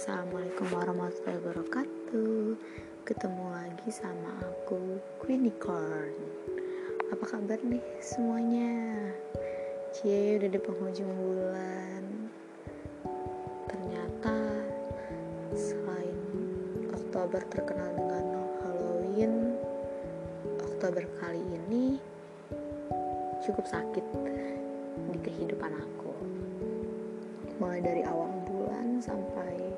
Assalamualaikum warahmatullahi wabarakatuh. Ketemu lagi sama aku Queenicorn Apa kabar nih semuanya? Cie udah di penghujung bulan. Ternyata Selain Oktober terkenal dengan Halloween Oktober kali ini Cukup sakit Di kehidupan aku. Mulai dari awal sampai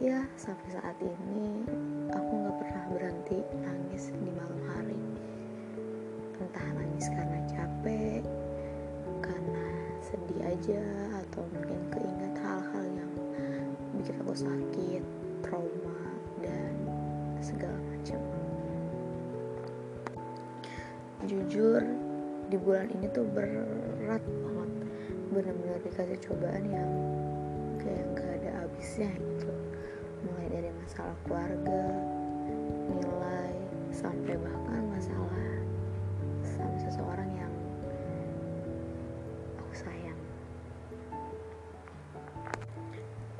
ya sampai saat ini aku nggak pernah berhenti nangis di malam hari. Entah nangis karena capek karena sedih aja atau mungkin keinget hal-hal yang bikin aku sakit trauma dan segala macam. Jujur di bulan ini tuh berat banget. Benar-benar dikasih cobaan yang kayak nggak ada habisnya gitu masalah keluarga nilai sampai bahkan masalah sama seseorang yang aku sayang.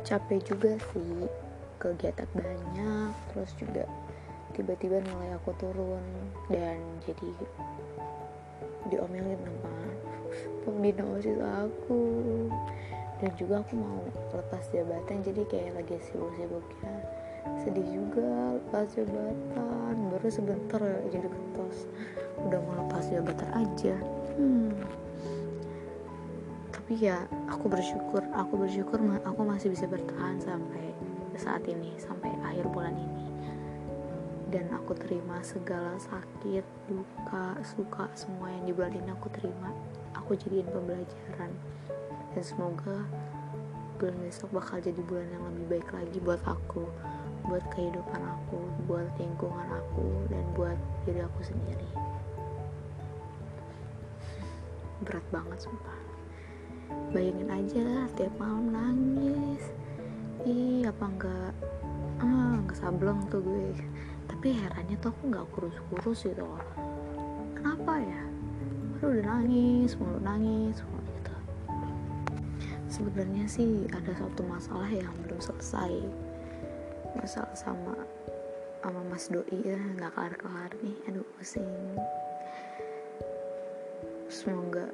Capek juga sih kegiatan banyak terus juga tiba-tiba nilai aku turun dan jadi diomelin sama pembina osis aku. Dan juga aku mau lepas jabatan jadi kayak lagi sibuk-sibuknya sedih juga lepas jabatan. Baru sebentar jadi ketos. Udah mau lepas jabatan aja. Hmm. tapi ya aku bersyukur. Aku bersyukur aku masih bisa bertahan sampai saat ini sampai akhir bulan ini. Dan aku terima segala sakit, duka, suka semua yang di bulan ini aku terima. Aku jadiin pembelajaran. Dan semoga bulan besok bakal jadi bulan yang lebih baik lagi buat aku buat kehidupan aku buat lingkungan aku dan buat diri aku sendiri. Berat banget sumpah. Bayangin aja tiap malam nangis. Ih apa enggak ah sableng tuh gue. Tapi herannya tuh aku nggak kurus-kurus gitu kenapa ya? Baru udah nangis mulu nangis mulu sebenarnya sih ada satu masalah yang belum selesai masalah sama sama Mas Doi ya nggak kelar kelar nih. Aduh pusing. Semoga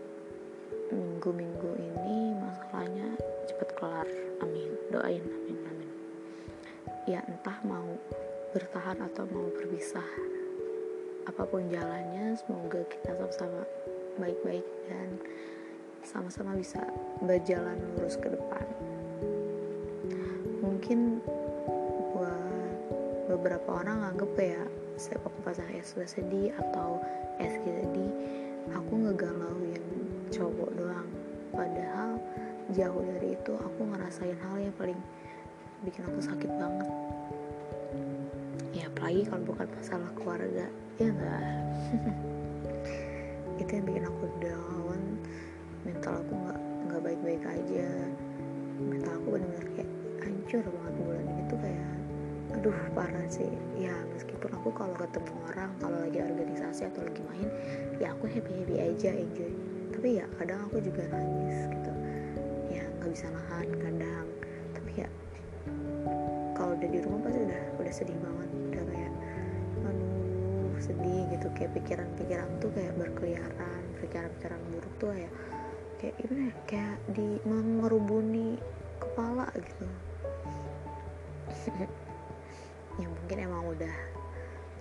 minggu-minggu ini masalahnya cepat kelar. Amin. Doain amin amin. Ya entah mau bertahan atau mau berpisah apa pun jalannya semoga kita sama-sama baik-baik dan sama-sama bisa berjalan lurus ke depan. Mungkin beberapa orang anggap ya setiap aku pasang sudah sedih atau es sedih aku ngegalauin cowok doang. Padahal jauh dari itu aku ngerasain hal yang paling bikin aku sakit banget. Ya apalagi kalau bukan masalah keluarga ya enggak. Itu yang bikin aku down. Mental aku nggak nggak baik-baik aja. Mental aku benar-benar kayak hancur banget kayak aduh parah sih. Ya meskipun aku kalau ketemu orang kalau lagi organisasi atau lagi main ya aku happy happy aja enjoy. Tapi ya kadang aku juga nangis gitu. Ya nggak bisa nahan kadang. Tapi ya kalau udah di rumah pasti udah udah sedih banget. Udah kayak aduh sedih gitu. Kayak pikiran-pikiran tuh kayak berkeliaran pikiran-pikiran buruk tuh kayak kayak gimana ya kayak di mengerubuni kepala gitu ya mungkin emang udah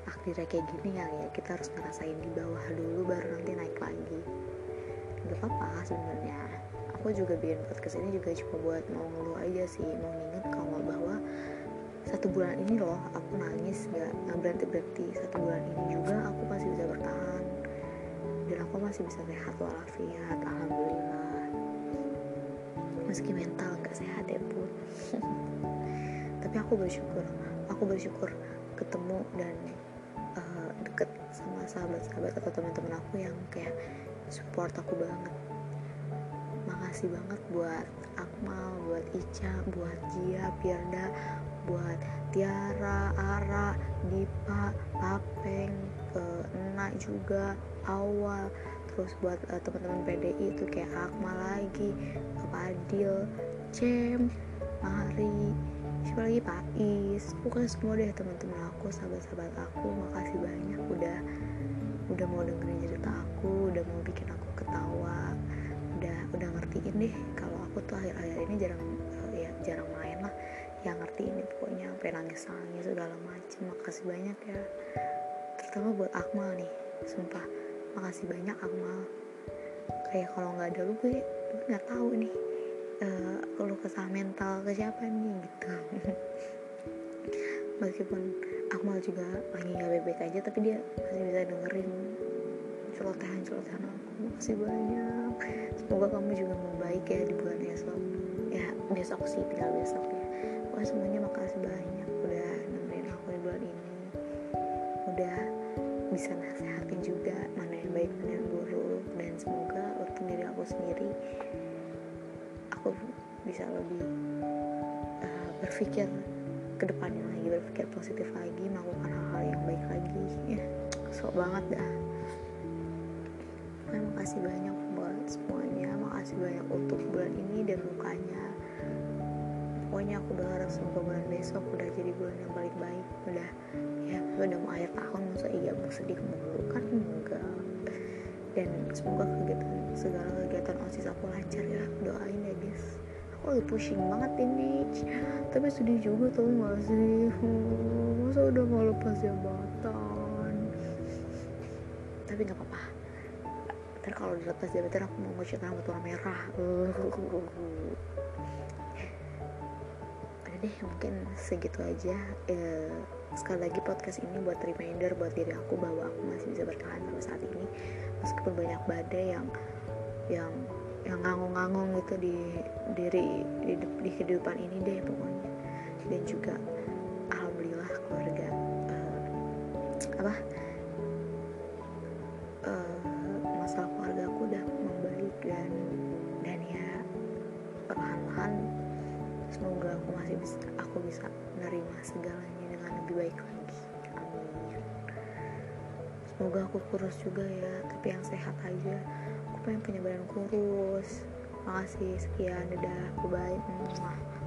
takdirnya kayak gini kali ya. Kita harus ngerasain di bawah dulu baru nanti naik lagi. Gak apa-apa sebenarnya. Aku juga bikin podcast ini juga cuma buat mau ngeluh aja sih. Mau nginget kalau bahwa satu bulan ini loh aku nangis. Gak, nggak berhenti berhenti satu bulan ini juga aku masih bisa bertahan. Dan aku masih bisa sehat walafiat alhamdulillah. Meski mental nggak sehat ya pun tapi aku bersyukur. Aku bersyukur ketemu dan uh, deket sama sahabat-sahabat atau teman-teman aku yang kayak support aku banget. Makasih banget buat Akmal, buat Ica, buat Gia, Pierda, buat Tiara, Ara, Dipa, Papeng, uh, Enak juga, Awal, terus buat uh, teman-teman PDI itu kayak Akmal lagi, Padil, Cem, Mari, siapa lagi Pak Is. Pokoknya semua deh teman-teman aku sahabat-sahabat aku. Makasih banyak udah udah mau dengerin cerita aku udah mau bikin aku ketawa. Udah udah ngertiin deh kalau aku tuh akhir-akhir ini jarang uh, ya jarang main lah. Yang ngerti ini pokoknya sampai nangis nangis segala macem. Makasih banyak ya. Terutama buat Akmal nih sumpah. Makasih banyak Akmal. Kayak kalau nggak ada lu gue nggak tahu nih uh, kalau kesah mental ke siapa nih gitu. Meskipun Akmal juga lagi nggak baik-baik aja tapi dia masih bisa dengerin celotehan celotehan aku. Makasih banyak. Semoga kamu juga mau baik ya di bulan esok. Ya besok sih tinggal besok ya. Wah semuanya makasih banyak udah nemenin aku di bulan ini. Udah bisa nasehatin juga mana yang baik mana yang buruk. Dan semoga untuk diri aku sendiri aku bisa lebih uh, berpikir ke depannya lagi berpikir positif lagi melakukan hal-hal yang baik lagi. Ya sok banget dah. Terima kasih banyak buat semuanya. Makasih banyak untuk bulan ini dan lukanya pokoknya aku berharap semoga bulan besok udah jadi bulan yang paling baik udah ya udah mau akhir tahun masa iya mau sedih mulu kan enggak. Dan semoga kegiatan segala kegiatan osis aku lancar ya. Doain ya guys. Aku lagi pushing banget ini. Tapi sedih juga tau gak sih? Masa udah mau lepas jabatan? Tapi nggak apa-apa. Ntar kalau lepas jabatan aku mau ngecat rambut warna merah. Udah deh mungkin segitu aja. E, sekali lagi podcast ini buat reminder buat diri aku bahwa aku masih bisa bertahan sampai saat ini. Meskipun banyak badai yang yang yang nganggung-nganggung gitu di diri di, di kehidupan ini deh pokoknya. Dan juga semoga aku kurus juga ya tapi yang sehat aja. Aku pengen punya badan kurus. Makasih sekian dadah bye bye